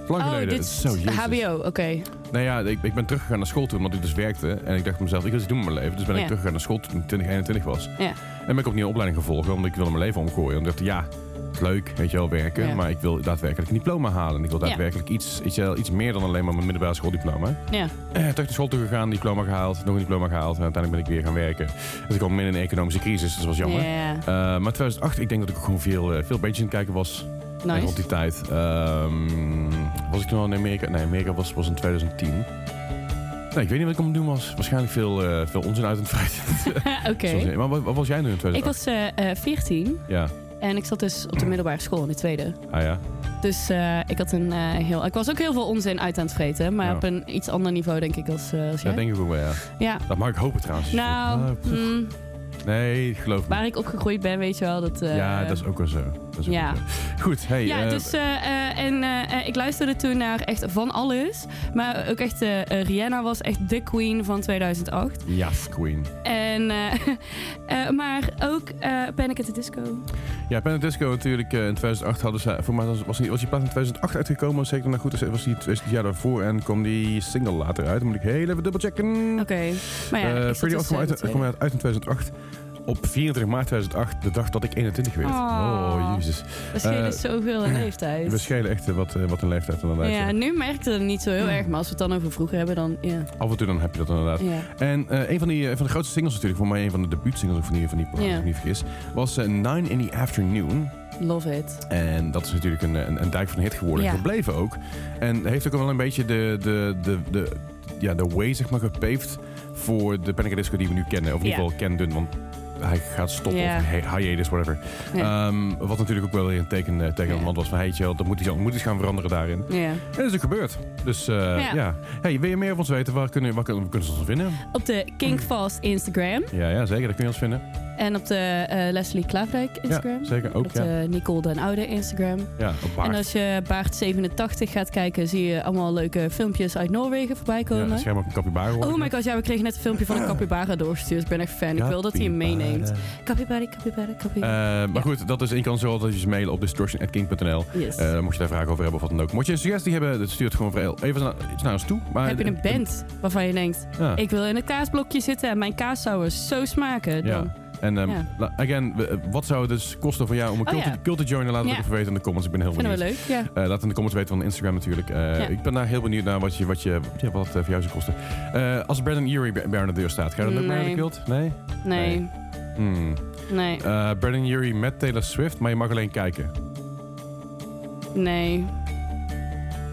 Lang oh, geleden. dit is Zo, jezus. HBO, oké. Nou ja, ik, ik ben teruggegaan naar school toen, omdat ik dus werkte. En ik dacht mezelf, ik wil iets doen met mijn leven. Dus ben ik Ja. teruggegaan naar school toen ik 2021 was. Ja. En ben ik opnieuw een opleiding gevolgd, omdat ik wilde mijn leven omgooien. Ik dacht, ja, leuk, weet je wel, werken. Ja. Maar ik wil daadwerkelijk een diploma halen. En ik wil daadwerkelijk iets, iets, wel, iets meer dan alleen maar mijn middelbare schooldiploma. Ja. Eh, terug naar school toe gegaan, diploma gehaald, nog een diploma gehaald. En uiteindelijk ben ik weer gaan werken. Dus ik kwam midden in een economische crisis, dus dat was jammer. Ja. Eh, maar 2008, ik denk dat ik gewoon veel, eh, veel beetjes aan het kijken was. En rond Nice. die tijd. ehm, was ik toen al in Amerika? Nee, Amerika was, was in 2010. Nee, ik weet niet wat ik het doen was. Waarschijnlijk veel, eh, veel onzin uit het feit. [laughs] [laughs] Oké. Maar wat, wat was jij nu in Ik 2008? was eh, eh, 14 Ja, en ik zat dus op de middelbare school in de tweede. ah ja. Dus eh, ik had een eh, heel. Ik was ook heel veel onzin uit aan het vreten, maar Ja. op een iets ander niveau, denk ik, als, eh, als jij. Ja, denk ik ook wel, ja. Ja. Dat mag ik hopen trouwens. Nou, Ah, mm, nee, geloof me. waar ik opgegroeid ben, weet je wel. Dat, eh, ja, dat is ook wel zo. Ja. Goed, hey. Ja, eh, dus eh, eh, en ik luisterde toen naar echt van alles. Maar ook echt, Rihanna was echt de queen van 2008. Ja, Queen. En, [laughs] maar ook Panic at the Disco. Ja, Planet Disco natuurlijk. in 2008 hadden ze... Voor mij was, was, die, was die plaat in 2008 uitgekomen. Was zeker nou goed. Was die het jaar daarvoor en kwam die single later uit. Dan moet ik heel even dubbelchecken. Oké. Maar ja, zat Pretty dus, kwam uit, uit in 2008. Op 24 maart 2008, de dag dat ik 21 werd. Oh. Oh, jezus. We schelen Eh, zoveel [clears throat] in leeftijd. We schelen echt eh, wat, eh, wat een leeftijd inderdaad. Ja, ja. nu merkte het niet zo heel erg, maar als we het dan over vroeger hebben, dan ja. Af en toe dan heb je dat inderdaad. ja. En een van, die, van de grootste singles natuurlijk, voor mij een van de debuutsingles van die, van die plaat, als ik niet vergis, was Nine in the Afternoon. Love it. En dat is natuurlijk een, een, een dijk van hit geworden. Ja. Gebleven ook. En heeft ook wel een beetje de, de, de, de, ja, de way zeg maar, gepaved voor de Panic! Disco die we nu kennen. Of in ieder geval kennen, want hij gaat stoppen Ja. of hi- hiatus, whatever. Ehm, wat natuurlijk ook wel weer een teken eh, tegen man was van, hey, chill, dat moet iets, moet iets gaan veranderen daarin. En dat is ook gebeurd. Dus eh, ja. Hey, wil je meer van ons weten? Waar kunnen, waar kunnen, waar kunnen ze ons vinden? Op de Kingfast Instagram Ja, ja, zeker. Dat kun je ons vinden. En op de eh, Leslie Klaafdijk Instagram. Ja, zeker. Ook, op ja. de Nicole den Oude Instagram. Ja, op baard. En als je Baard87 gaat kijken, zie je allemaal leuke filmpjes uit Noorwegen voorbij Ja, komen. scherm ook een capybara oh my god, ja, we kregen net een filmpje van een capybara doorgestuurd. Ik ben echt fan. Ik wil dat hij hem meeneemt. Capybara, capybara, capybara. Eh, maar goed, dat is één kans zo dat je ze mailen op distortion.king.nl. yes. Eh mocht je daar vragen over hebben of wat dan ook. Mocht je een suggestie hebben, dat stuurt gewoon vrij- even naar, iets naar ons toe. Maar, Heb je een band waarvan je denkt, Ja. ik wil in het kaasblokje zitten en mijn kaas zou zo smaken. Dan. En ehm, Ja. again, eh, wat zou het dus kosten voor jou om een Oh, cult, ja. cult te joinen? Laat het Ja. even weten in de comments. Ik ben heel Vinden we benieuwd. leuk, ja. Eh, laat in de comments weten van Instagram natuurlijk. Eh, Ik ben daar heel benieuwd naar wat, je, wat, je, wat het eh, voor jou zou kosten. Als Brandon Urie bij aan de deur staat, ga je dan ook naar de cult? Nee? Nee, Hmm. nee, Eh, Brandon Urie met Taylor Swift, maar je mag alleen kijken. nee.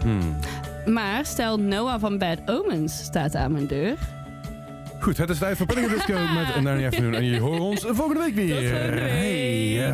Hmm. Maar stel Noah van Bad Omens staat aan mijn deur. Goed, het is tijd voor Panic! Disco [laughs] met Narnia Afternoon. En jullie horen ons volgende week weer. Tot volgende week. Hey,